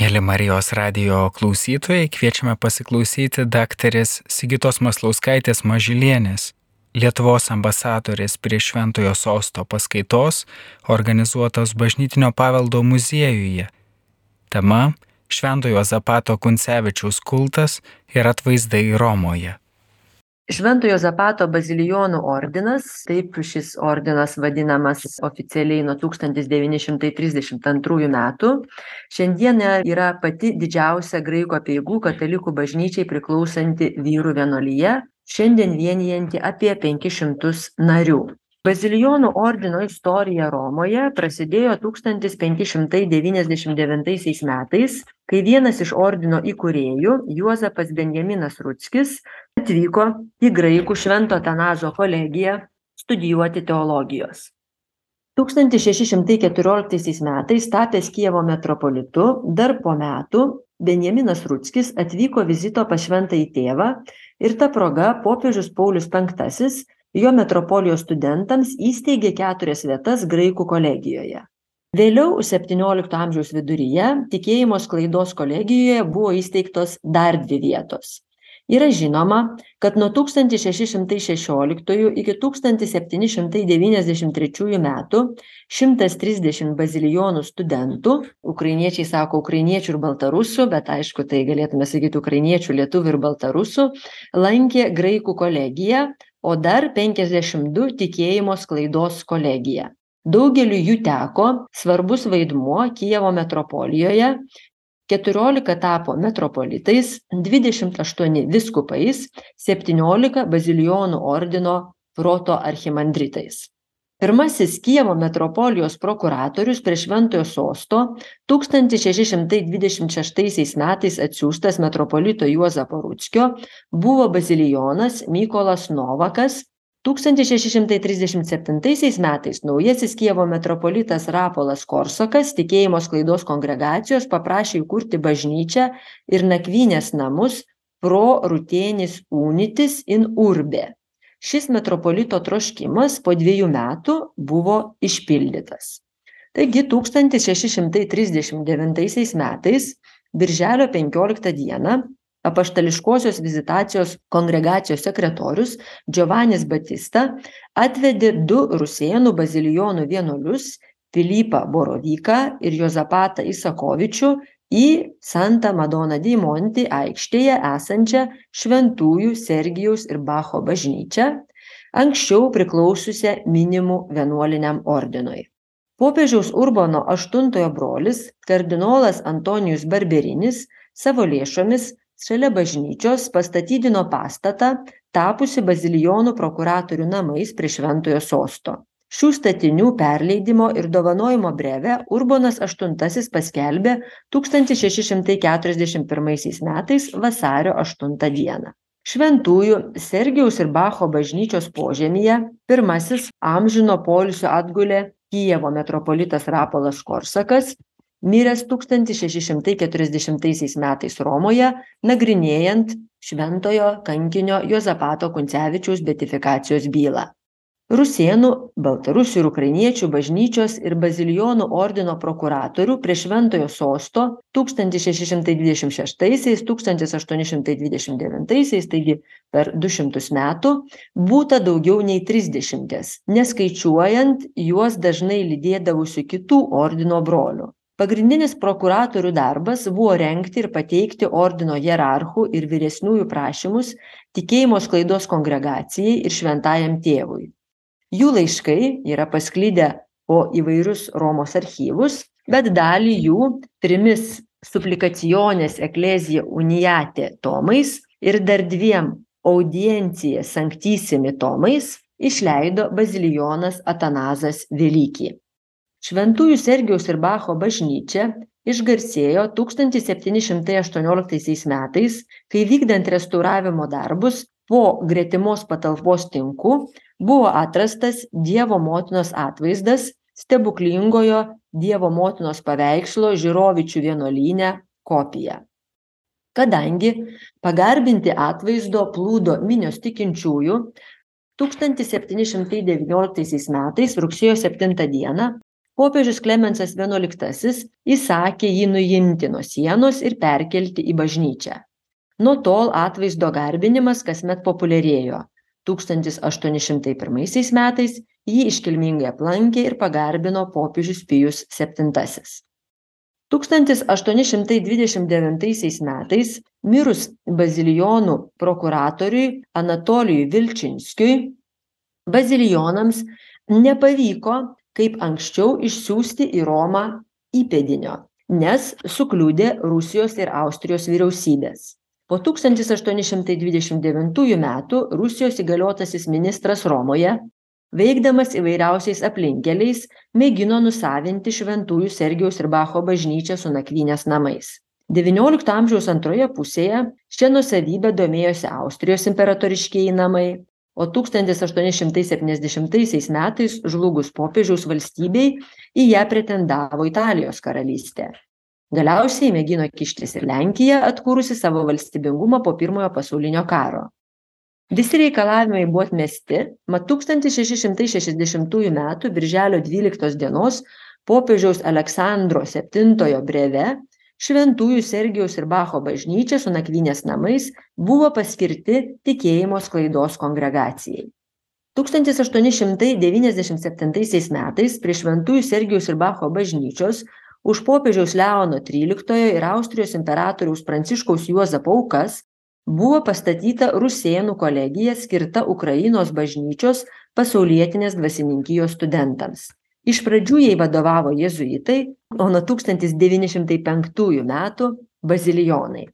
Mėly Marijos radio klausytojai, kviečiame pasiklausyti daktarės Sigitos Maslauskaitės Mažilienės, Lietuvos ambasadorės prie Šventojo Sosto paskaitos, organizuotos Bažnytinio paveldo muziejuje. Tema - Šventojo Zapato Kuncevičiaus kultas ir atvaizdai Romoje. Šventojo Zapato bazilijonų ordinas, taip šis ordinas vadinamas oficialiai nuo 1932 metų, šiandien yra pati didžiausia graikų apieigų katalikų bažnyčiai priklausanti vyrų vienolyje, šiandien vienijanti apie 500 narių. Bazilijonų ordino istorija Romoje prasidėjo 1599 metais, kai vienas iš ordino įkūrėjų, Juozapas Benjaminas Rutskis, atvyko į graikų Švento Tanazo kolegiją studijuoti teologijos. 1614 metais tapęs Kievo metropolitu, dar po metų Benjaminas Rutskis atvyko vizito pas šventąjį tėvą ir ta proga popiežius Paulius V jo metropolijos studentams įsteigė keturias vietas graikų kolegijoje. Vėliau, XVII amžiaus viduryje, tikėjimo sklaidos kolegijoje buvo įsteigtos dar dvi vietos. Yra žinoma, kad nuo 1616 iki 1793 metų 130 bazilijonų studentų, ukrainiečiai sako ukrainiečių ir baltarusų, bet aišku, tai galėtume sakyti ukrainiečių, lietuvių ir baltarusų, lankė graikų kolegiją, o dar 52 tikėjimo sklaidos kolegija. Daugeliu jų teko svarbus vaidmuo Kijevo metropolijoje, 14 tapo metropolitais, 28 viskupais, 17 bazilijonų ordino proto archimandritais. Pirmasis Kijevo metropolijos prokuratorius prie Šventojo sosto 1626 metais atsiųstas metropolito Juozapo Rutskio buvo bazilijonas Mykolas Novakas. 1637 metais naujasis Kievo metropolitas Rapolas Korsakas tikėjimo sklaidos kongregacijos paprašė įkurti bažnyčią ir nakvynės namus pro rutėnis unitis in urbe šis metropolito troškimas po dviejų metų buvo išpildytas. Taigi 1639 metais, birželio 15 dieną, apaštališkosios vizitacijos kongregacijos sekretorius Giovannis Batista atvedė du rusėnų bazilijonų vienuolius Pilypą Borovyką ir Jozapatą Isakovičių į Santa Madonna di Monti aikštėje esančią Šventųjų Sergijaus ir Bacho bažnyčią, anksčiau priklausiusią minimų vienuoliniam ordinui. Popiežiaus Urbono VIII brolis, kardinolas Antonijus Barberinis, savo lėšomis šalia bažnyčios pastatydino pastatą, tapusi bazilijonų prokuratorių namais prie Šventojo sosto šių statinių perleidimo ir dovanojimo brevę urbonas aštuntasis paskelbė tūkstantis šeši šimtai keturiasdešim pirmaisiais metais vasario aštuntą dieną. Šventųjų sergijaus ir bacho bažnyčios požemyje pirmasis amžino poilsio atgulė kijevo metropolitas rapolas korsakas miręs tūkstantis šeši šimtai keturiasdešimtaisiais metais romoje nagrinėjant šventojo kankinio juozapato kuncevičiaus beatifikacijos bylą rusėnų baltarusių ir ukrainiečių bažnyčios ir bazilijonų ordino prokuratorių prie šventojo sosto tūkstantis šeši šimtai dvidešim šeštaisiais tūkstantis aštuoni šimtai dvidešim devintaisiais taigi per du šimtus metų būta daugiau nei trisdešimties neskaičiuojant juos dažnai lydėdavusių kitų ordino brolių. Pagrindinis prokuratorių darbas buvo rengti ir pateikti ordino hierarchų ir vyresniųjų prašymus tikėjimo sklaidos kongregacijai ir šventajam tėvui jų laiškai yra pasklidę po įvairius romos archyvus bet dalį jų trimis suplikaciones ecclesia uniate tomais ir dar dviem audiencija sanctissimi tomais išleido bazilijonas atanazas velyki šventųjų sergijaus ir bacho bažnyčia išgarsėjo tūkstantis septyni šimtai aštuonioliktaisiais metais kai vykdant restauravimo darbus po gretimos patalpos tinku buvo atrastas dievo motinos atvaizdas stebuklingojo dievo motinos paveikslo žirovičių vienuolyne kopija kadangi pagarbinti atvaizdo plūdo minios tikinčiųjų 1719 metais rugsėjo 7 dieną popiežius Klemensas XI įsakė jį nuimti nuo sienos ir perkelti į bažnyčią. Nuo tol atvaizdo garbinimas kasmet populiarėjo. 1801 metais jį iškilmingai aplankė ir pagarbino popiežius Pijus VII. 1829 metais mirus bazilijonų prokuratoriui Anatolijui Vilčinskiui, bazilijonams nepavyko, kaip anksčiau, išsiųsti į Romą įpėdinio, nes sukliūdė Rusijos ir Austrijos vyriausybės. Po 1829 metų Rusijos įgaliotasis ministras Romoje veikdamas įvairiausiais aplinkkeliais mėgino nusavinti šventųjų sergijaus ir bacho bažnyčią su nakvynės namais. devyniolikto amžiaus antroje pusėje šia nuosavybe domėjosi austrijos imperatoriškieji namai o tūkstantis aštuoni šimtai septyniasdešimtaisiais metais žlugus popiežiaus valstybei į ją pretendavo italijos karalystė galiausiai mėgino kištis ir lenkija atkūrusi savo valstybingumą po pirmojo pasaulinio karo. Visi reikalavimai buvo atmesti mat tūkstantis šeši šimtai šešiasdešimtųjų metų birželio dvyliktos dienos popiežiaus aleksandro septintojo breve šventųjų sergijaus ir bacho bažnyčia su nakvynės namais buvo paskirti tikėjimo sklaidos kongregacijai. tūkstantis aštuoni šimtai devyniasdešimt septintaisiais metais prie šventųjų sergijaus ir bacho bažnyčios už popiežiaus leono tryliktojo ir austrijos imperatoriaus pranciškaus juozapo aukas buvo pastatyta rusėnų kolegija skirta Ukrainos bažnyčios pasaulietinės dvasininkijos studentams. Iš pradžių jai vadovavo jezuitai, o nuo 1905 metų bazilijonai.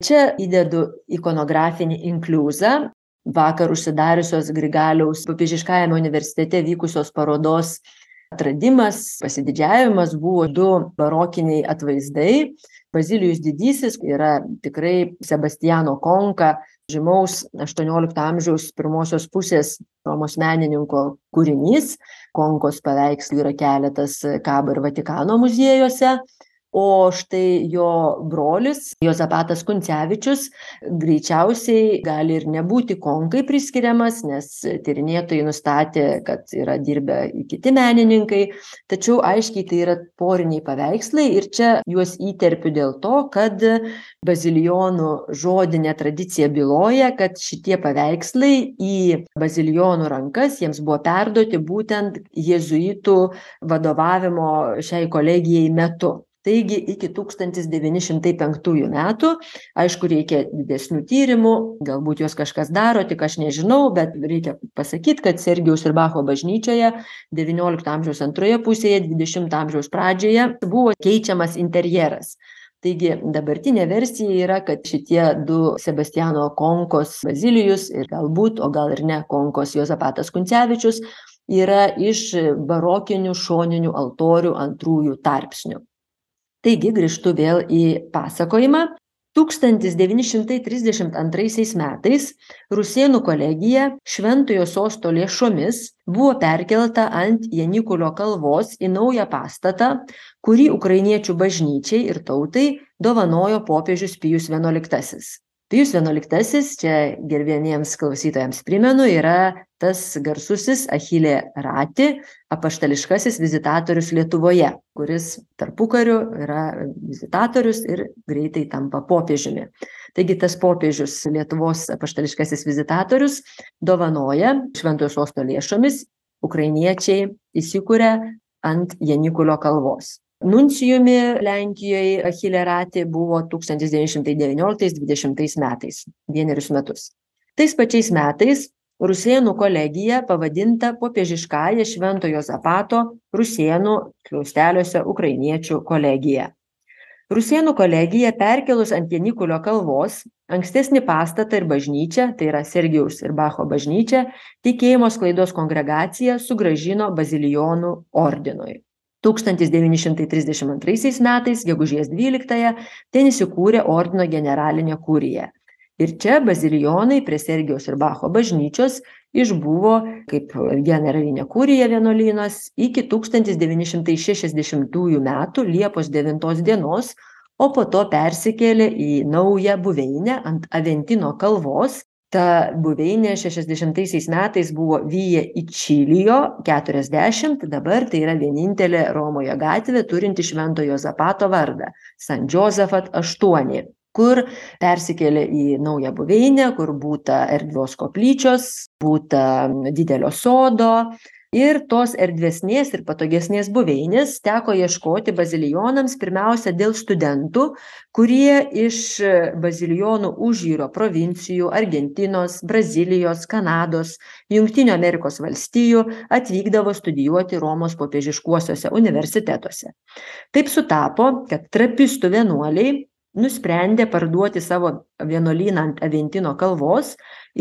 Čia įdedu ikonografinį inkliuzą vakar užsidariusios Grigaliaus popiežiškajame universitete vykusios parodos atradimas, pasididžiavimas buvo du barokiniai atvaizdai. Bazilijus didysis yra tikrai sebastiano konka žymaus aštuoniolikto amžiaus pirmosios pusės romos menininko kūrinys. Konkos paveikslų yra keletas kabo ir vatikano muziejuose o štai jo brolis juozapatas kuncevičius greičiausiai gali ir nebūti konkai priskiriamas nes tyrinėtojai nustatė kad yra dirbę kiti menininkai. Tačiau aiškiai tai yra poriniai paveikslai ir čia juos įterpiu dėl to kad bazilijonų žodinė tradicija byloja kad šitie paveikslai į bazilijonų rankas jiems buvo perduoti būtent jėzuitų vadovavimo šiai kolegijai metu taigi iki tūkstantis devyni šimtai penktųjų metų aišku reikia didesnių tyrimų galbūt juos kažkas daro tik aš nežinau bet reikia pasakyt kad sergijaus ir bacho bažnyčioje devyniolikto amžiaus antroje pusėje dvidešimto amžiaus pradžioje buvo keičiamas interjeras. Taigi dabartinė versija yra kad šitie du sebastiano konkos bazilijus ir galbūt o gal ir ne konkos juozapatas kuncevičius yra iš barokinių šoninių altorių antrųjų tarpsnių taigi grįžtu vėl į pasakojimą. tūkstantis devyni šimtai trisdešimt antraisiais metais rusėnų kolegija šventojo sosto lėšomis buvo perkelta ant janikulio kalvos į naują pastatą kurį ukrainiečių bažnyčiai ir tautai dovanojo popiežius pijus vienuoliktasis pijus vienuoliktasis čia gerbiamiems klausytojams primenu yra tas garsusis achilė rati apaštališkasis vizitatorius lietuvoje kuris tarpukariu yra vizitatorius ir greitai tampa popiežiumi. Taigi tas popiežius lietuvos apaštališkasis vizitatorius dovanoja šventojo sosto lėšomis ukrainiečiai įsikuria ant janikulio kalvos nuncijumi lenkijoj achilė rati buvo tūkstantis devyni šimtai devynioliktais dvidešimtais metais vienerius metus. Tais pačiais metais rusėnų kolegija pavadinta popiežiškąja švento juozapato rusėnų skliausteliuose ukrainiečių kolegija. Rusėnų kolegija perkėlus ant janikulio kalvos ankstesnį pastatą ir bažnyčią tai yra sergijaus ir bacho bažnyčią tikėjimo sklaidos kongregacija sugrąžino bazilijonų ordinui tūkstantis devyni šimtai trisdešim antraisiais metais gegužės dvyliktąją ten įsikūrė ordino generalinė kurija ir čia bazilijonai prie sergijaus ir bacho bažnyčios išbuvo kaip generalinė kurija vienuolynas iki tūkstantis devyni šimtai šešiasdešimtųjų metų liepos devintos dienos o po to persikėlė į naują buveinę ant aventino kalvos ta buveinė šešiasdešimtaisiais metais buvo Vyja Ičilijo 40, dabar tai yra vienintelė Romoje gatvė turinti Šventojo Zapato vardą - San Josefat 8 kur persikėlė į naują buveinę, kur būta erdvios koplyčios, būta didelio sodo, ir tos erdvesnės ir patogesnės buveinės teko ieškoti bazilijonams pirmiausia dėl studentų kurie iš bazilijonų užjūrio provincijų argentinos brazilijos kanados jungtinių amerikos valstijų atvykdavo studijuoti romos popiežiškuosiuose universitetuose. Taip sutapo kad trapistų vienuoliai nusprendė parduoti savo vienuolyną ant aventino kalvos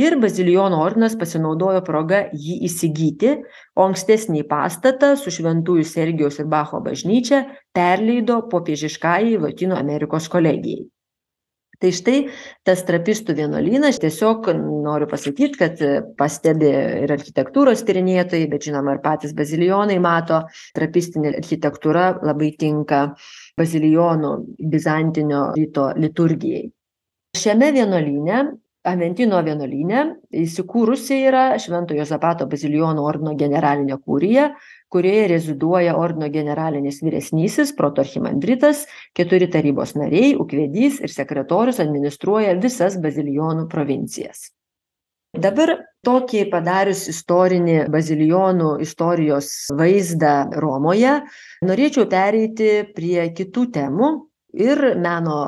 ir bazilijonų ordinas pasinaudojo proga jį įsigyti o ankstesnį pastatą su šventųjų sergijaus ir bacho bažnyčia perleido popiežiškajai lotynų amerikos kolegijai tai štai tas trapistų vienuolynas tiesiog noriu pasakyt kad pastebi ir architektūros tyrinėtojai bet žinoma ir patys bazilijonai mato trapistinė architektūra labai tinka bazilijonų bizantinio rito liturgijai. Šiame vienuolyne aventino vienuolyne įsikūrusi yra švento juozapato bazilijonų ordino generalinė kurija kurioje reziduoja ordino generalinis vyresnysis protoarchimandritas keturi tarybos nariai ūkvedys ir sekretorius administruoja visas bazilijonų provincijas. Dabar tokį padarius istorinį bazilijonų istorijos vaizdą romoje norėčiau pereiti prie kitų temų ir meno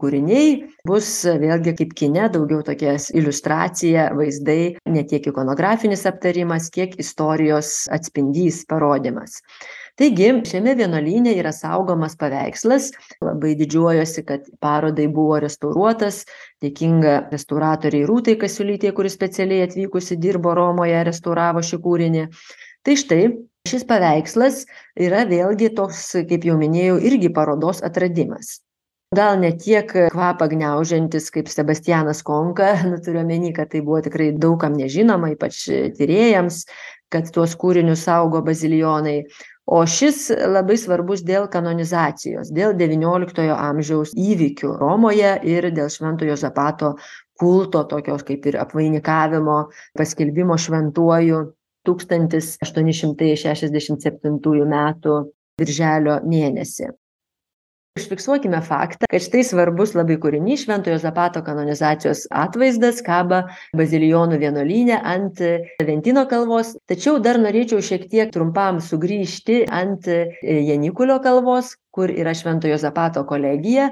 kūriniai bus vėlgi kaip kine daugiau tokia iliustracija vaizdai ne tiek ikonografinis aptarimas kiek istorijos atspindys parodymas. Taigi šiame vienuolyne yra saugomas paveikslas. Labai didžiuojuosi kad parodai buvo restauruotas. Dėkinga restauratorei rūtai kasiulytei kuri specialiai atvykusi dirbo romoje restauravo šį kūrinį. Tai štai šis paveikslas yra vėlgi toks kaip jau minėjau irgi parodos atradimas. Gal ne tiek kvapą gniaužiantis kaip sebastianas konka nu turiu omeny kad tai buvo tikrai daug kam nežinoma ypač tyrėjams kad tuos kūrinius saugo bazilijonai o šis labai svarbus dėl kanonizacijos dėl devynioliktojo amžiaus įvykių romoje ir dėl švento juozapato kulto tokios kaip ir apvainikavimo paskelbimo šventuoju tūkstantis aštuoni šimtai šešiasdešimt septintųjų metų birželio mėnesį užfiksuokime faktą kad štai svarbus labai kūrinys švento juozapato kanonizacijos atvaizdas kaba bazilijonų vienuolyne ant aventino kalvos. Tačiau dar norėčiau šiek tiek trumpam sugrįžti ant janikulio kalvos kur yra švento juozapato kolegija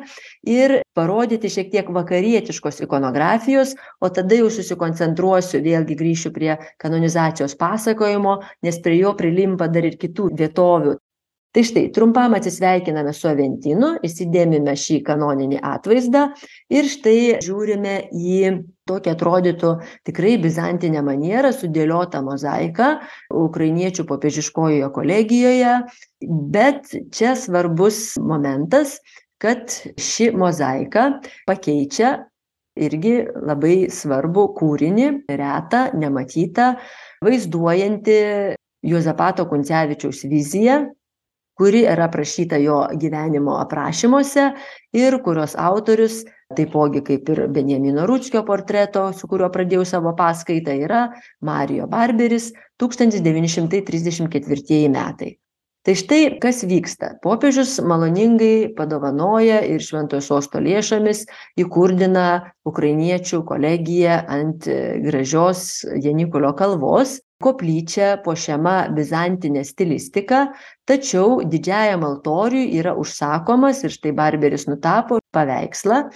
ir parodyti šiek tiek vakarietiškos ikonografijos o tada jau susikoncentruosiu vėlgi grįšiu prie kanonizacijos pasakojimo nes prie jo prilimpa dar ir kitų vietovių tai štai trumpam atsisveikiname su aventinu įsidėmime šį kanoninį atvaizdą ir štai žiūrime į tokią atrodytų tikrai bizantine maniera sudėliotą mozaiką ukrainiečių popiežiškojoje kolegijoje. Bet čia svarbus momentas kad ši mozaika pakeičia irgi labai svarbų kūrinį retą nematytą vaizduojantį juozapato kuncevičiaus viziją kuri yra aprašyta jo gyvenimo aprašymuose ir kurios autorius taipogi kaip ir benjamino ručkio portreto su kuriuo pradėjau savo paskaitą yra mario barberis tūkstantis devyni šimtai trisdešim ketvirtieji metai. Tai štai kas vyksta. Popiežius maloningai padovanoja ir šventojo sosto lėšomis įkurdina ukrainiečių kolegiją ant gražios janikulio kalvos koplyčia puošiama bizantine stilistika tačiau didžiajam altoriui yra užsakomas ir štai barberis nutapo paveikslą.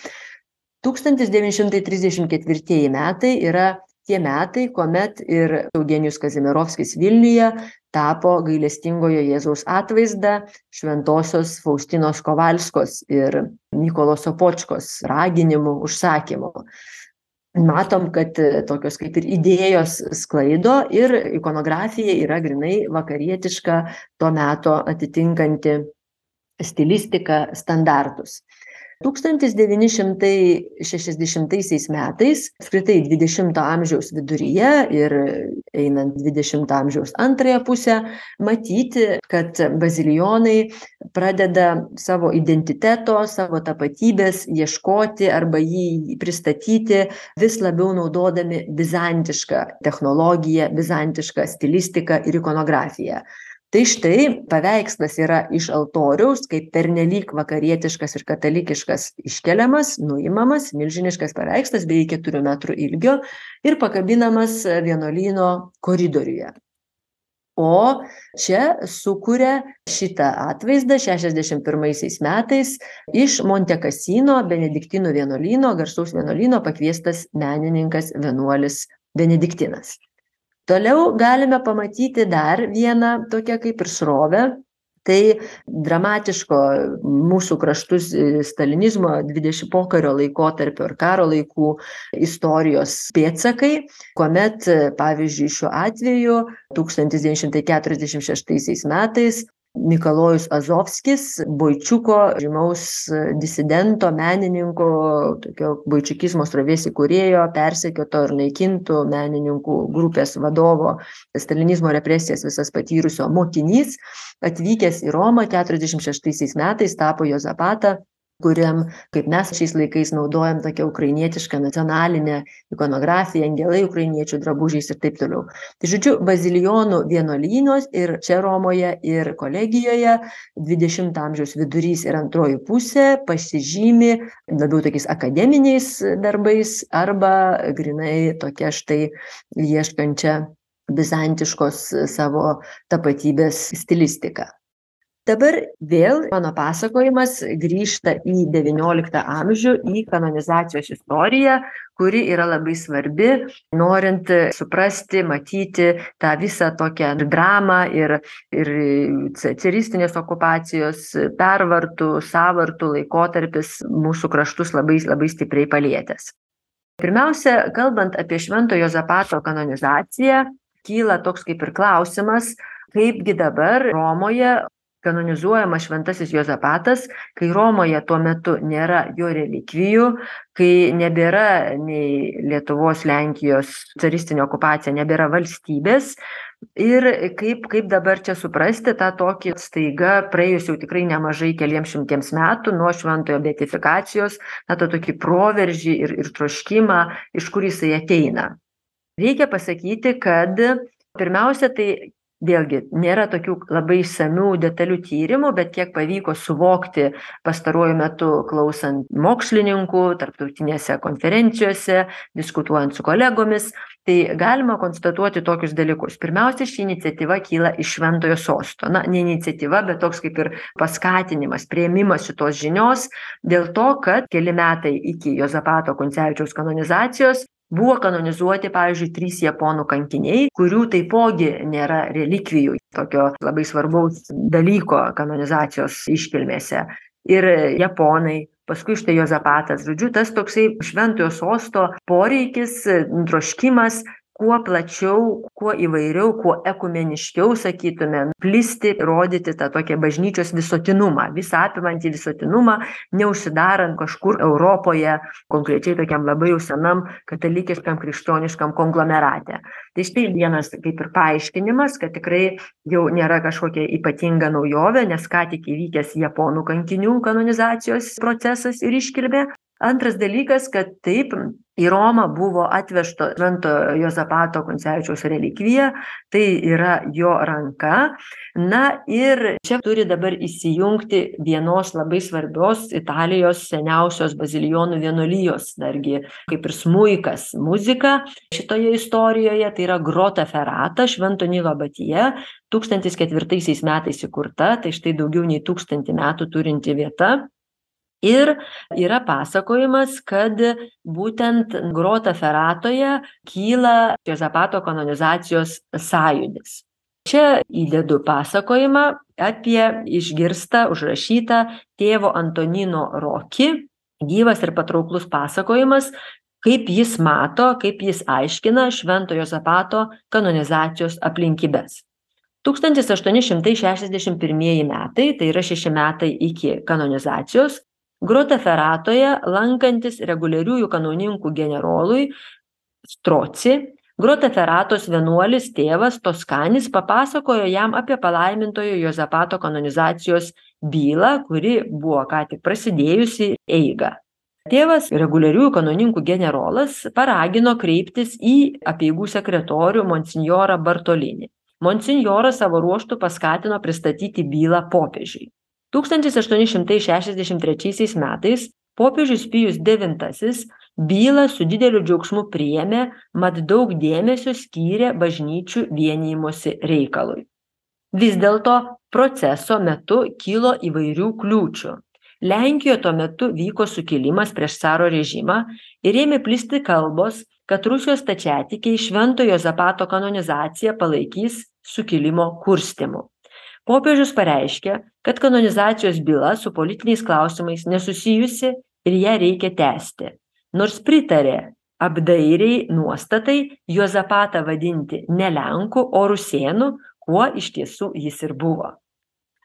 tūkstantis devyni šimtai trisdešim ketvirtieji metai yra tie metai kuomet ir eugenijus kazimierovskis vilniuje tapo gailestingojo jėzaus atvaizdą šventosios faustinos kovalskos ir mykolo sopočkos raginimu užsakymu matom kad tokios kaip ir idėjos sklaido ir ikonografija yra grynai vakarietiška to meto atitinkanti stilistiką standartus 1960 metais, apskritai 20-ojo amžiaus viduryje ir einant 20-ojo amžiaus antrąją pusę, matyti, kad bazilijonai pradeda savo identiteto, savo tapatybės ieškoti arba jį pristatyti vis labiau naudodami bizantišką technologiją, bizantišką stilistiką ir ikonografiją tai štai paveikslas yra iš altoriaus kaip pernelyg vakarietiškas ir katalikiškas iškeliamas nuimamas milžiniškas paveikslas beveik keturių metrų ilgio ir pakabinamas vienuolyno koridoriuje. O čia sukuria šitą atvaizdą šešiasdešim pirmaisiais metais iš monte kasino benediktinų vienuolyno garsaus vienuolyno pakviestas menininkas vienuolis benediktinas toliau galime pamatyti dar vieną tokią kaip ir srovę. Tai dramatiško mūsų kraštus e, stalinizmo dvidešim pokario laikotarpio ir karo laikų istorijos pėdsakai kuomet pavyzdžiui šiuo atveju tūkstantis devyni šimtai keturiasdešim šeštaisiais metais mikalojus azovskis boičiuko žymaus disidento menininko tokio boičikizmo srovės įkūrėjo persekioto ir naikintų menininkų grupės vadovo stalinizmo represijas visas patyrusio mokinys atvykęs į romą keturiasdešim šeštaisiais metais tapo juozapatą kuriam kaip mes šiais laikais naudojam tokią ukrainietišką nacionalinę ikonografiją angelai ukrainiečių drabužiais ir taip toliau. Tai žodžiu bazilijonų vienuolynuos ir čia romoje ir kolegijoje dvidešimto amžiaus vidurys ir antroji pusė pasižymi labiau tokiais akademiniais darbais arba grynai tokia štai ieškančia bizantiškos savo tapatybės stilistika dabar vėl mano pasakojimas grįžta į devynioliktą amžių į kanonizacijos istoriją kuri yra labai svarbi norint suprasti matyti tą visą tokią dramą ir ir caristinės okupacijos pervartų sąvartų laikotarpis mūsų kraštus labai labai stipriai palietęs. Pirmiausia kalbant apie švento juozapato kanonizaciją kyla toks kaip ir klausimas kaipgi dabar romoje kanonizuojamas šventasis juozapatas kai romoje tuo metu nėra jo relikvijų kai nebėra nei lietuvos lenkijos caristinė okupacija nebėra valstybės. Ir kaip kaip dabar čia suprasti tą tokį staiga praėjus jau tikrai nemažai keliems šimtiems metų nuo šventojo beatifikacijos na tą tokį proveržį ir ir troškimą iš kur jisai ateina. Reikia pasakyti kad pirmiausia tai vėlgi nėra tokių labai išsamių detalių tyrimų bet kiek pavyko suvokti pastaruoju metu klausant mokslininkų tarptautinėse konferencijose diskutuojant su kolegomis tai galima konstatuoti tokius dalykus. Pirmiausia ši iniciatyva kyla iš šventojo sosto. Na ne iniciatyva bet toks kaip ir paskatinimas priėmimas šitos žinios dėl to kad keli metai iki juozapato kuncevičiaus kanonizacijos buvo kanonizuoti pavyzdžiui trys japonų kankiniai kurių taipogi nėra relikvijų tokio labai svarbaus dalyko kanonizacijos iškilmėse. Ir japonai paskui štai juozapatas žodžiu tas toksai šventojo sosto poreikis troškimas kuo plačiau kuo įvairiau kuo ekumeniškiau sakytume plisti rodyti tą tokią bažnyčios visuotinumą visa apimantį visuotinumą neužsidarant kažkur europoje konkrečiai tokiam labai jau senam katalikiškam krikščioniškam konglomerate. Tai štai vienas kaip ir paaiškinimas kad tikrai jau nėra kažkokia ypatinga naujovė nes ką tik įvykęs japonų kankinių kanonizacijos procesas ir iškilmė antras dalykas kad taip į romą buvo atvežta švento juozapato kuncevičiaus relikvija tai yra jo ranka. Na ir čia turi dabar įsijungti vienos labai svarbios italijos seniausios bazilijonų vienuolijos dargi kaip ir smuikas muzika šitoje istorijoje tai yra grota ferata švento nilo abatija tūkstantis ketvirtaisiais metais įkurta tai štai daugiau nei tūkstantį metų turinti vieta ir yra pasakojimas kad būtent grota feratoje kyla juozapato kanonizacijos sąjūdis. Čia įdedu pasakojimą apie išgirstą užrašytą tėvo antonino roki gyvas ir patrauklus pasakojimas kaip jis mato kaip jis aiškina švento juozapato kanonizacijos aplinkybes. Tūkstantis aštuoni šimtai šešiasdešim pirmieji metai tai yra šeši metai iki kanonizacijos Grotaferatoje lankantis reguliariųjų kanoninkų generolui Stroci, Grotaferatos vienuolis tėvas Toskanis papasakojo jam apie palaimintojo Jozapato kanonizacijos bylą, kuri buvo ką tik prasidėjusi eiga. Tėvas reguliariųjų kanoninkų generolas paragino kreiptis į apieigų sekretorių monsinjorą Bartolinį. Monsinjoras savo ruoštų paskatino pristatyti bylą popiežiui. 1863 metais popiežius Pijus IX bylą su dideliu džiaugsmu priėmė, mat daug dėmesio skyrė bažnyčių vienijimosi reikalui. Vis dėlto proceso metu kilo įvairių kliūčių. Lenkijoje tuo metu vyko sukilimas prieš caro režimą ir ėmė plisti kalbos, kad Rusijos tačiatikiai Šventojo Zapato kanonizaciją palaikys sukilimo kurstimu. Popiežius pareiškė, kad kanonizacijos byla su politiniais klausimais nesusijusi ir ją reikia tęsti. Nors pritarė apdairiai nuostatai Juozapatą vadinti ne Lenku, o Rusėnu, kuo iš tiesų jis ir buvo.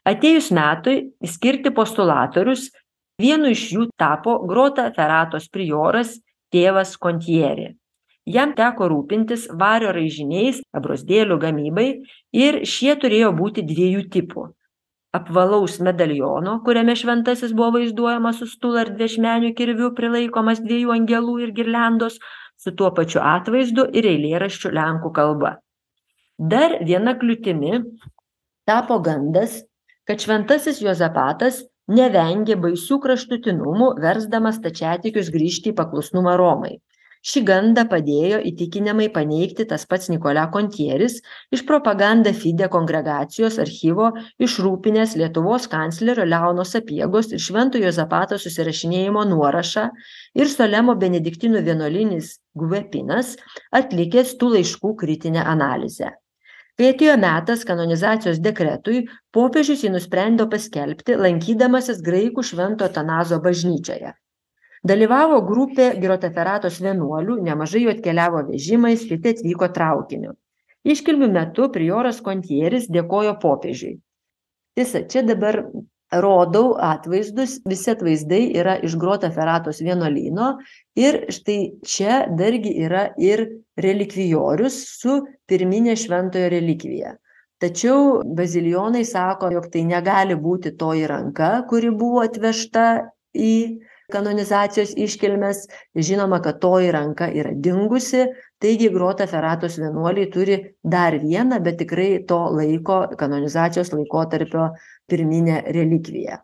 Atėjus metui skirti postulatorius, vienu iš jų tapo Grota Feratos prioras tėvas Kontieri. Jam teko rūpintis vario raižiniais, abrosdėlių gamybai ir šie turėjo būti dviejų tipų. Apvalaus medaliono, kuriame šventasis buvo vaizduojamas su stula ir dviešmenių kirviu prilaikomas dviejų angelų ir girlendos, su tuo pačiu atvaizdu ir eilėraščiu lenkų kalba. Dar viena kliūtimi tapo gandas, kad šventasis Juozapatas nevengė baisių kraštutinumų, versdamas tačiatikius grįžti į paklusnumą Romai. Šį gandą padėjo įtikinamai paneigti tas pats Nikolia Kontieris iš propaganda fide kongregacijos archyvo išrūpinės Lietuvos kanclerio Leono Sapiegos ir Šventojo Zapato susirašinėjimo nuorašą ir Solemo Benediktinų vienuolinis Guvepinas atlikęs tų laiškų kritinę analizę. Kai atėjo metas kanonizacijos dekretui, popiežius jį nusprendė paskelbti, lankydamasis graikų švento Tanazo bažnyčioje. Dalyvavo grupė Giroteferatos vienuolių, nemažai jų atkeliavo vežimais, kiti atvyko traukiniu. Iškilmių metu prioras Kontieris dėkojo popiežiui. Tiesa, čia dabar rodau atvaizdus, visi atvaizdai yra iš Grota Feratos vienuolyno ir štai čia dargi yra ir relikvijorius su pirminė šventojo relikvija. Tačiau bazilijonai sako, jog tai negali būti toji ranka, kuri buvo atvežta į kanonizacijos iškilmes. Žinoma, kad toji ranka yra dingusi, taigi Grota Feratos vienuoliai turi dar vieną, bet tikrai to laiko, kanonizacijos laikotarpio pirminę relikviją.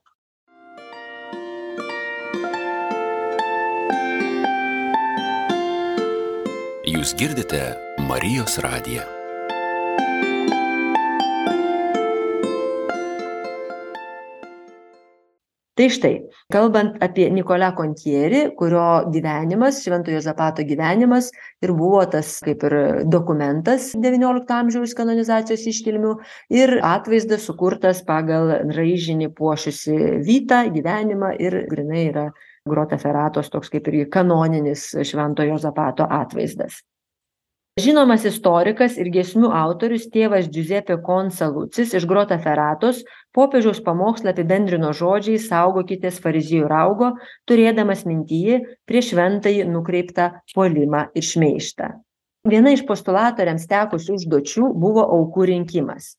Jūs girdite Marijos radiją. Tai štai, kalbant apie Nikolę Kontierį, kurio gyvenimas, Šventojo Zapato gyvenimas ir buvo tas kaip ir dokumentas XIX amžiaus kanonizacijos iškilmių ir atvaizdas sukurtas pagal raižinį puošusi vytą, gyvenimą ir grinai yra Grota Feratos toks kaip ir kanoninis Šventojo Zapato atvaizdas. Žinomas istorikas ir giesmių autorius tėvas Giuseppe Konsalucis iš Grota Feratos popiežiaus pamokslą apibendrino žodžiais saugokitės farizijų raugo, turėdamas mintyje prieš šventąjį nukreiptą polimą ir šmeištą. Viena iš postulatoriams tekusių užduočių buvo aukų rinkimas.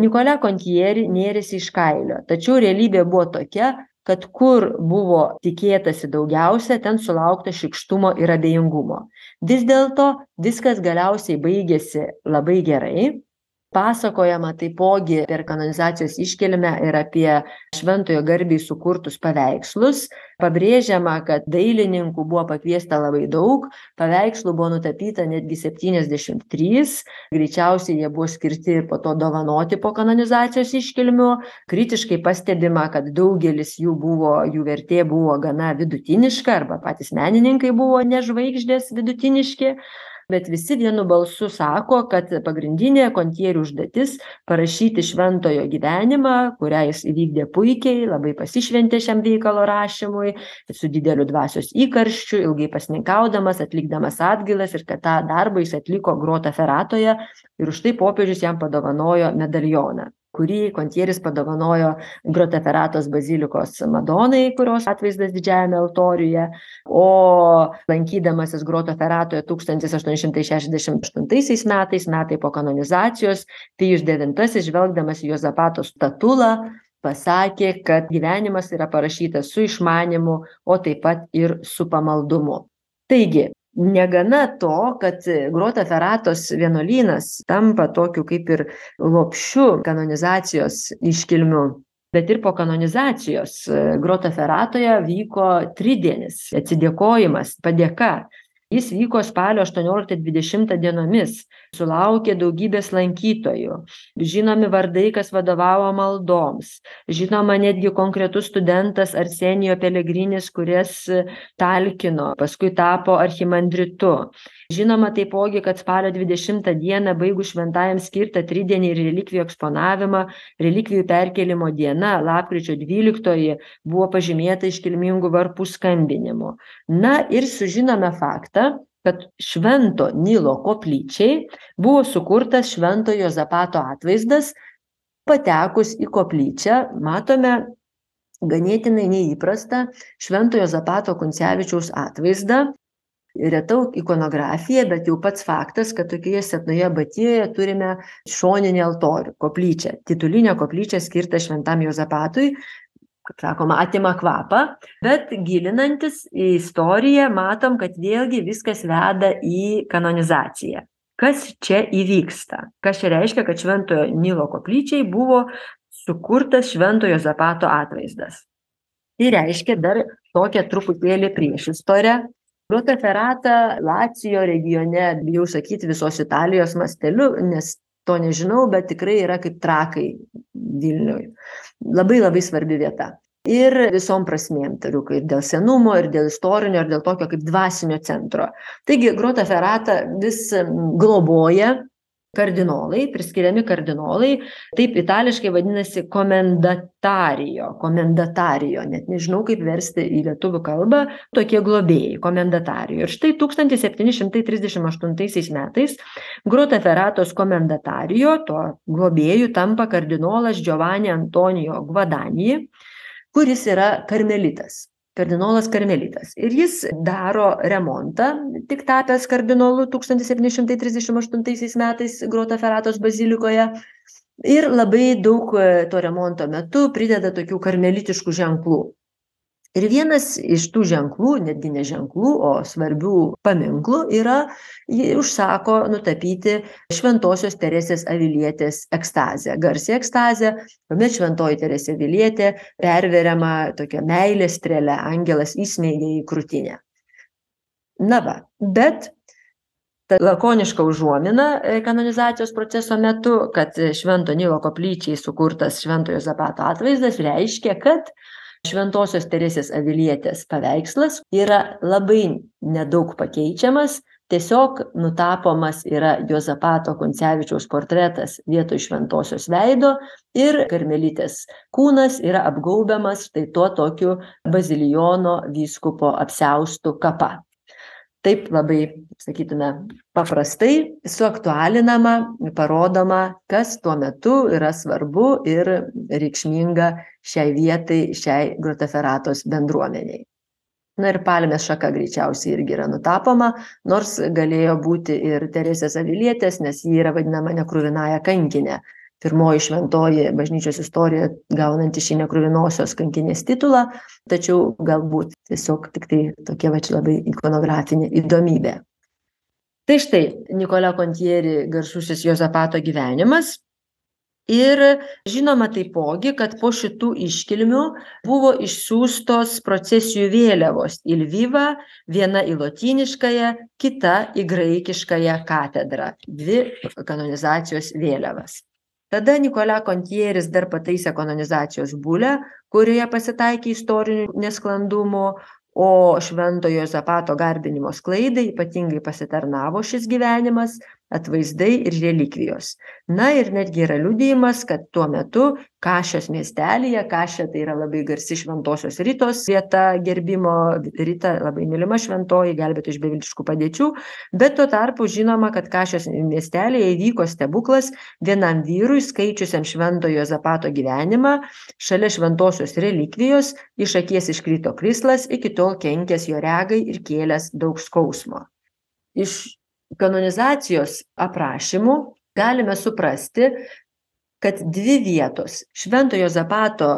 Nikolė Kontieri nėrėsi iš kailio, tačiau realybė buvo tokia, kad kur buvo tikėtasi daugiausia, ten sulaukta šikštumo ir abejingumo. Vis dėlto viskas galiausiai baigėsi labai gerai pasakojama taipogi per kanonizacijos iškilmę ir apie šventojo garbei sukurtus paveikslus. Pabrėžiama kad dailininkų buvo pakviesta labai daug paveikslų buvo nutapyta netgi septyniasdešimt trys greičiausiai jie buvo skirti po to dovanoti po kanonizacijos iškilmių. Kritiškai pastebima kad daugelis jų buvo jų vertė buvo gana vidutiniška arba patys menininkai buvo ne žvaigždės vidutiniški bet visi vienu balsu sako kad pagrindinė kontierių užduotis parašyti šventojo gyvenimą kurią jis įvykdė puikiai labai pasišventė šiam veikalo rašymui su dideliu dvasios įkarščiu ilgai pasninkaudamas atlikdamas atgailas ir kad tą darbą jis atliko grota feratoje ir už tai popiežius jam padovanojo medalioną kurį kontieris padovanojo groteferatos bazilikos madonai kurios atvaizdas didžiajame altoriuje. O lankydamasis grotoferatoje tūkstantis aštuoni šimtai šešiasdešim aštuntaisiais metais metai po kanonizacijos pijus devintasis žvelgdamas į juozapato statulą pasakė kad gyvenimas yra parašytas su išmanymu o taip pat ir su pamaldumu. Taigi negana to kad grotaferatos vienuolynas tampa tokiu kaip ir lopšiu kanonizacijos iškilmių bet ir po kanonizacijos grotaferatoje vyko tridienis. Atsidėkojimas padėka jis vyko spalio aštuonioliktą dvidešimtą dienomis. Sulaukė daugybės lankytojų. Žinomi vardai kas vadovavo maldoms. Žinoma netgi konkretus studentas arsenio pelegrinis kuris talkino paskui tapo archimandritu. Žinoma taipogi kad spalio dvidešimtą dieną baigus šventajam skirtą tridienį ir relikvijų eksponavimą relikvijų perkėlimo diena lapkričio dvyliktoji buvo pažymėta iškilmingu varpų skambinimu. Na ir sužinome faktą kad švento nilo koplyčiai buvo sukurtas švento juozapato atvaizdas patekus į koplyčią matome ganėtinai neįprastą švento juozapato kuncevičiaus atvaizdą. Reta ikonografija bet jau pats faktas kad tokioje senoje abatijoje turime šoninį altorių koplyčią titulinę koplyčią skirtą šventam juozapatui kaip sakoma atima kvapą bet gilinantis į istoriją matom kad vėlgi viskas veda į kanonizaciją. Kas čia įvyksta? Kas čia reiškia kad šventojo nilo koplyčiai buvo sukurtas švento juozapato atvaizdas? Tai reiškia dar tokią truputėlį priešistorę grotaferata lacijo regione bijau sakyt visos italijos masteliu nes to nežinau bet tikrai yra kaip trakai vilniuj labai labai svarbi vieta ir visom prasmėm turiu ir dėl senumo ir dėl istorinio ir dėl tokio kaip dvasinio centro. Taigi grotaferata vis globoja kardinolai priskiriami kardinolai taip itališkai vadinasi komendatario komendatario net nežinau kaip versti į lietuvių kalbą tokie globėjai komendatario. Ir štai tūkstantis septyni šimtai trisdešim aštuntaisiais metais grotaferatos komendatario tuo globėju tampa kardinolas džiovani antonijo gvadani kuris yra karmelitas kardinolas karmelitas. Ir jis daro remontą tik tapęs kardinolu tūkstantis septyni šimtai trisdešim aštuntaisiais metais grotaferatos bazilikoje. Ir labai daug to remonto metu prideda tokių karmelitiškų ženklų ir vienas iš tų ženklų netgi ne ženklų o svarbių paminklų yra ji užsako nutapyti šventosios teresės avilietės ekstazę garsią ekstazę. Kuomet šventoji teresė avilietė perveriama tokia meilės strėle angelas įsmeigia į krūtinę. Na va bet ta lakoniška užuomina kanonizacijos proceso metu kad švento nilo koplyčiai sukurtas švento juozapato atvaizdas reiškia kad šventosios teresės avilietės paveikslas yra labai nedaug pakeičiamas tiesiog nutapomas yra juozapato kuncevičiaus portretas vietoj šventosios veido ir karmelitės kūnas yra apgaubiamas štai tuo tokiu bazilijono vyskupo apsiaustu kapa taip labai sakytume paprastai suaktualinama parodoma kas tuo metu yra svarbu ir reikšminga šiai vietai šiai grotaferatos bendruomenei na ir palmės šaka greičiausiai irgi yra nutapoma nors galėjo būti ir teresės avilietės nes ji yra vadinama nekruvinąja kankine pirmoji šventoji bažnyčios istorijoje gaunanti šį nekruvinosios kankinės titulą tačiau galbūt tiesiog tiktai tokia va čia labai ikonografinė įdomybė. Tai štai nikolia kontieri garsusis juozapato gyvenimas. Ir žinoma taipogi kad po šitų iškilmių buvo išsiųstos procesijų vėliavos į lvivą viena į lotyniškąją kita į graikiškąją katedrą. Dvi kanonizacijos vėliavas tada nikolia kontjeris dar pataisė kanonizacijos bulę kurioje pasitaikė istorinių nesklandumų o švento juozapato garbinimo sklaidai ypatingai pasitarnavo šis gyvenimas atvaizdai ir relikvijos. Na ir netgi yra liudijimas kad tuo metu kašios miestelyje kašė tai yra labai garsi šventosios ritos vieta gerbimo rita labai mylima šventoji gelbėtoja iš beviltiškų padėčių bet tuo tarpu žinoma kad kašios miestelyje įvyko stebuklas vienam vyrui skaičiusiam švento juozapato gyvenimą šalia šventosios relikvijos iš akies iškrito krislas iki tol kenkęs jo regai ir kėlęs daug skausmo. Iš kanonizacijos aprašymų galime suprasti, kad dvi vietos švento Jozapato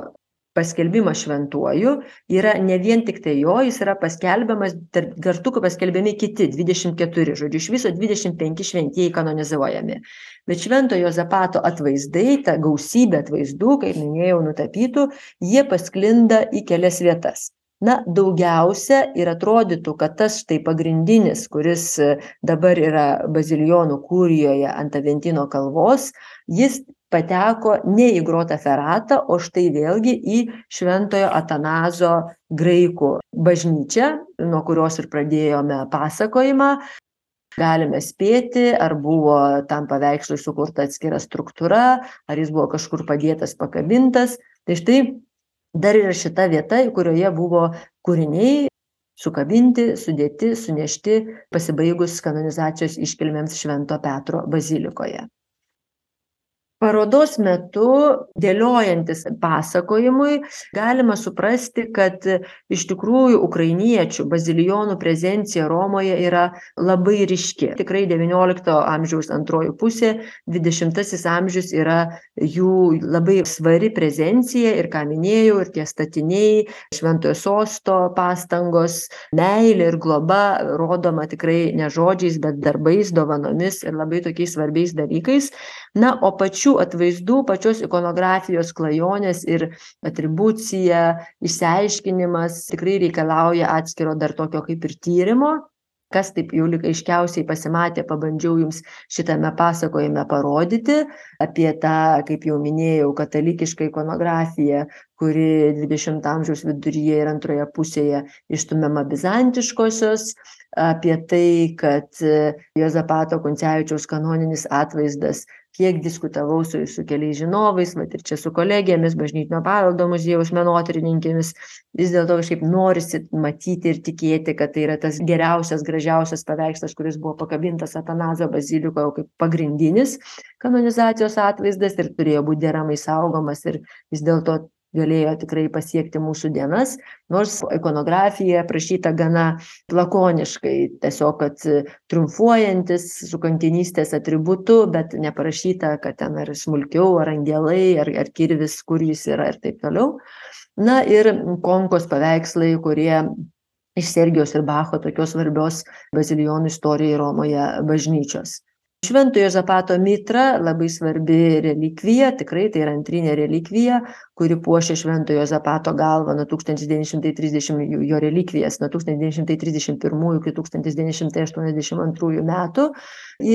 paskelbimas šventuoju yra ne vien tik tai jo, jis yra paskelbiamas, kartu paskelbiami kiti 24, žodžiu, iš viso 25 šventieji kanonizuojami. Bet švento Jozapato atvaizdai, ta gausybė atvaizdų, kaip minėjau, nutapytų, jie pasklinda į kelias vietas na daugiausia ir atrodytų kad tas štai pagrindinis kuris dabar yra bazilijonų kurijoje ant aventino kalvos jis pateko ne į grota ferata o štai vėlgi į šventojo atanazo graikų bažnyčią nuo kurios ir pradėjome pasakojimą. Galime spėti ar buvo tam paveikslui sukurta atskira struktūra ar jis buvo kažkur padėtas pakabintas. Tai štai dar yra šita vieta kurioje buvo kūriniai sukabinti sudėti sunešti pasibaigus kanonizacijos iškilmėms švento petro bazilikoje parodos metu dėliojantis pasakojimui galima suprasti kad iš tikrųjų ukrainiečių bazilijonų prezencija romoje yra labai ryški. Tikrai devyniolikto amžiaus antroji pusė dvidešimtasis amžius yra jų labai svari prezencija ir ką minėjau ir tie statiniai šventojo sosto pastangos meilė ir globa rodoma tikrai ne žodžiais bet darbais dovanomis ir labai tokiais svarbiais dalykais. Na o pačių atvaizdų pačios ikonografijos klajonės ir atribucija išsiaiškinimas tikrai reikalauja atskiro dar tokio kaip ir tyrimo. Kas taip jau lyg aiškiausiai pasimatė pabandžiau jums šitame pasakojime parodyti apie tą kaip jau minėjau katalikišką ikonografiją kuri dvidešimto amžiaus viduryje ir antroje pusėje išstumiama bizantiškosios apie tai kad juozapato kuncevičiaus kanoninis atvaizdas kiek diskutavau su su keliais žinovais vat ir čia su kolegėmis bažnytinio paveldo muziejaus menotyrininkėmis vis dėlto kažkaip norisi matyti ir tikėti kad tai yra tas geriausias gražiausias paveikslas kuris buvo pakabintas atanazo bazilikoje kaip pagrindinis kanonizacijos atvaizdas ir turėjo būt deramai saugomas ir vis dėlto galėjo tikrai pasiekti mūsų dienas nors ikonografija aprašyta gana lakoniškai tiesiog kad triumfuojantis su kankinystės atributu bet neparašyta kad ten ar smulkiau ar angelai ar ar kirvis kur jis yra ir taip toliau. Na ir konkos paveikslai kurie iš sergijaus ir bacho tokios svarbios bazilijonų istorijai romoje bažnyčios švento juozapato mitra labai svarbi relikvija tikrai tai yra antrinė relikvija kuri puošia švento juozapato galvą nuo tūkstantis devyni šimtai trisdešim jo relikvijas nuo tūkstantis devyni šimtai trisdešim pirmųjų iki tūkstantis devyni šimtai aštuoniasdešim antrųjų metų.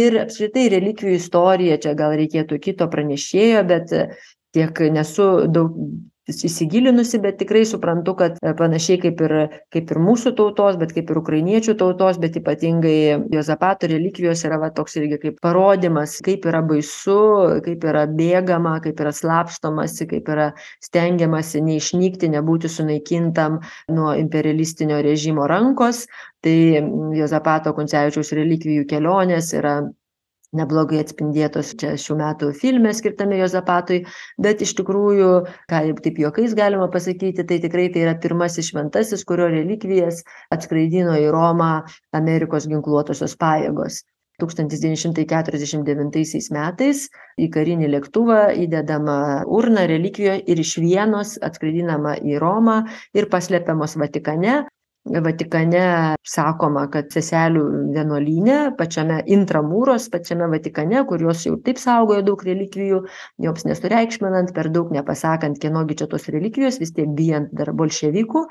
Ir apskritai relikvijų istorija čia gal reikėtų kito pranešėjo bet tiek nesu daug įsigilinusi bet tikrai suprantu kad panašiai kaip ir kaip ir mūsų tautos bet kaip ir ukrainiečių tautos bet ypatingai juozapato relikvijos yra va toks irgi kaip parodymas kaip yra baisu kaip yra bėgama kaip yra slapstomasi kaip yra stengiamasi neišnykti nebūti sunaikintam nuo imperialistinio režimo rankos. Tai juozapato kuncevičiaus relikvijų kelionės yra neblogai atspindėtos čia šių metų filme skirtame juozapatui bet iš tikrųjų ką jau taip juokais galima pasakyti tai tikrai tai yra pirmasis šventasis kurio relikvijas atskraidino į romą amerikos ginkluotosios pajėgos. tūkstantis devyni šimtai keturiasdešim devintaisiais metais į karinį lėktuvą įdedama urna relikvijų ir iš vienos atskraidinama į romą ir paslepiamos vatikane vatikane sakoma kad seselių vienuolyne pačiame intramuros pačiame vatikane kur jos jau taip saugojo daug relikvijų joms nesureikšminant per daug nepasakant kieno gi čia tos relikvijos vis tiek bijant dar bolševikų.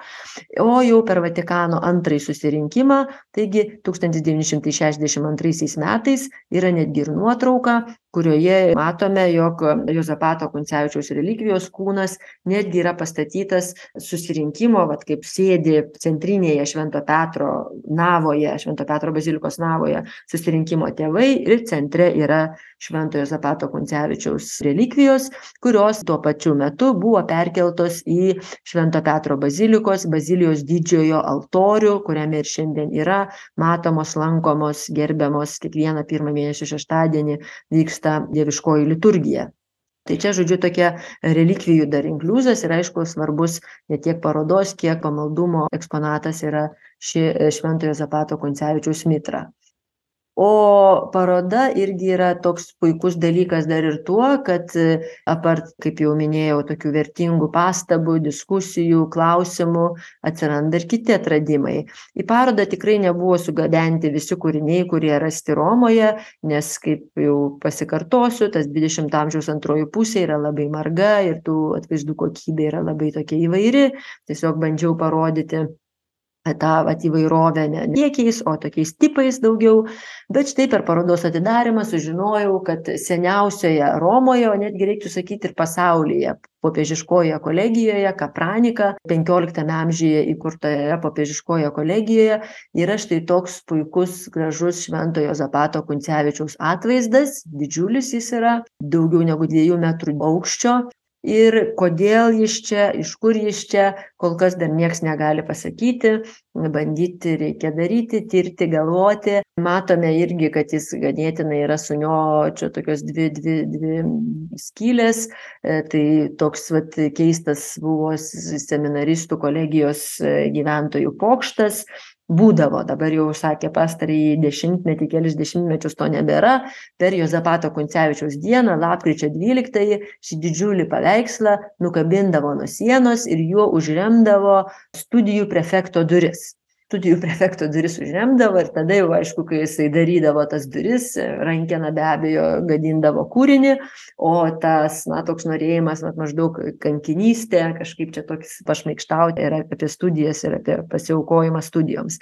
O jau per vatikano antrąjį susirinkimą taigi tūkstantis devyni šimtai šešiasdešim antraisiais metais yra netgi ir nuotrauka kurioje matome jog juozapato kuncevičiaus relikvijos kūnas netgi yra pastatytas susirinkimo vat kaip sėdi centrinėj centrinėje Švento Petro navoje, Švento Petro bazilikos navoje susirinkimo tėvai ir centre yra Šventojo Zapato Kuncevičiaus relikvijos, kurios tuo pačiu metu buvo perkeltos į Švento Petro bazilikos, bazilijos didžiojo altorių, kuriame ir šiandien yra matomos, lankomos, gerbiamos kiekvieną pirmą mėnesio šeštadienį vyksta dieviškoji liturgija. Tai čia, žodžiu, tokia relikvijų dar inkliuzas ir aišku svarbus ne tiek parodos, kiek pamaldumo eksponatas yra ši Šventojo Zapato Koncevičiaus mitra o paroda irgi yra toks puikus dalykas dar ir tuo kad apart kaip jau minėjau tokių vertingų pastabų diskusijų klausimų atsiranda ir kiti atradimai. Į parodą tikrai nebuvo sugabenti visi kūriniai kurie rasti romoje nes kaip jau pasikartosiu tas dvidešimto amžiaus antroji pusė yra labai marga ir tų atvaizdų kokybė yra labai tokia įvairi. Tiesiog bandžiau parodyti tą vat įvairovę ne kiekiais o tokiais tipais daugiau. Bet štai per parodos atidarymą sužinojau kad seniausioje romoje o netgi reiktų sakyti ir pasaulyje popiežiškojoje kolegijoje kapranika penkioliktame amžiuje įkurtoje popiežiškojoje kolegijoje yra štai toks puikus gražus šventojo zapato kuncevičiaus atvaizdas. Didžiulis jis yra daugiau negu dviejų metrų aukščio ir kodėl jis čia iš kur jis čia kol kas dar nieks negali pasakyti bandyti reikia daryti tirti galvoti. Matome irgi kad jis ganėtinai yra sunio čia tokios dvi dvi dvi skylės. Tai toks vat keistas buvo seminaristų kolegijos gyventojų pokštas būdavo. Dabar jau sakė pastarąjį dešimtmetį kelis dešimtmečius to nebėra. Per juozapato kuncevičiaus dieną lapkričio dvyliktąjį šį didžiulį paveikslą nukabindavo nuo sienos ir juo užremdavo studijų prefekto duris studijų prefekto duris užremdavo ir tada jau aišku kai jisai darydavo tas duris rankena be abejo gadindavo kūrinį o tas na toks norėjimas vat maždaug kankinystė kažkaip čia toks pašmaikštauti ir apie studijas ir apie pasiaukojimą studijoms.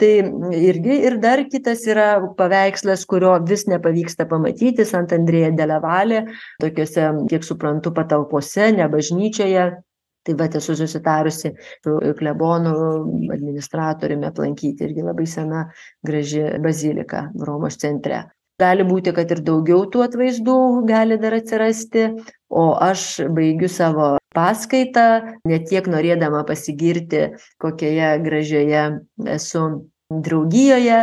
Tai irgi ir dar kitas yra paveikslas kurio vis nepavyksta pamatyti sant andrėja delle vale tokiose kiek suprantu patalpose ne bažnyčioje tai vat esu susitarusi su klebonu administratoriumi aplankyti irgi labai sena graži bazilika romos centre. Gali būti kad ir daugiau tų atvaizdų gali dar atsirasti o aš baigiu savo paskaitą ne tiek norėdama pasigirti kokioje gražioje esu draugijoje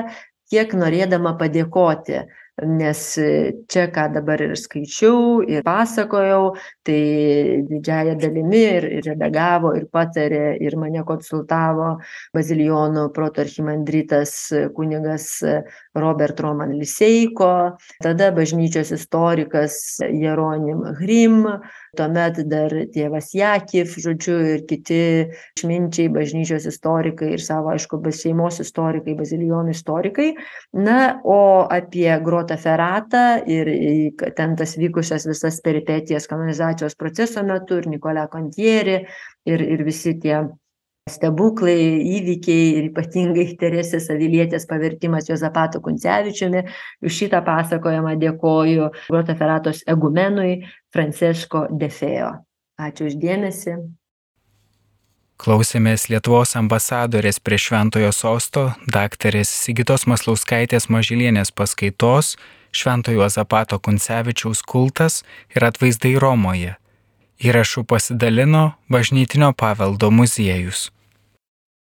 kiek norėdama padėkoti nes čia ką dabar ir skaičiau ir pasakojau tai didžiąja dalimi ir redagavo ir patarė ir mane konsultavo bazilijonų protoarchimandritas kunigas robert roman liseiko tada bažnyčios istorikas jeronim hrim tuomet dar tėvas jakif žodžiu ir kiti išminčiai bažnyčios istorikai ir savo aišku šeimos istorikai bazilijonų istorikai. Na o apie grotaferatą ir ten tas vykusias visas peripetijas kanonizacijos proceso metu ir nikolę kontjeri ir ir visi tie stebuklai įvykiai ir ypatingai teresės avilietės pavertimas juozapatu kuncevičiumi. Už šitą pasakojimą dėkoju grotaferatos egumenui francesko de feo. Ačiū už dėmesį Klausėmės Lietuvos ambasadorės prie Šventojo sosto, daktarės Sigitos Maslauskaitės Mažylienės paskaitos Šventojo Zapato Kuncevičiaus kultas ir atvaizdai Romoje. Įrašų pasidalino Bažnytinio paveldo muziejus.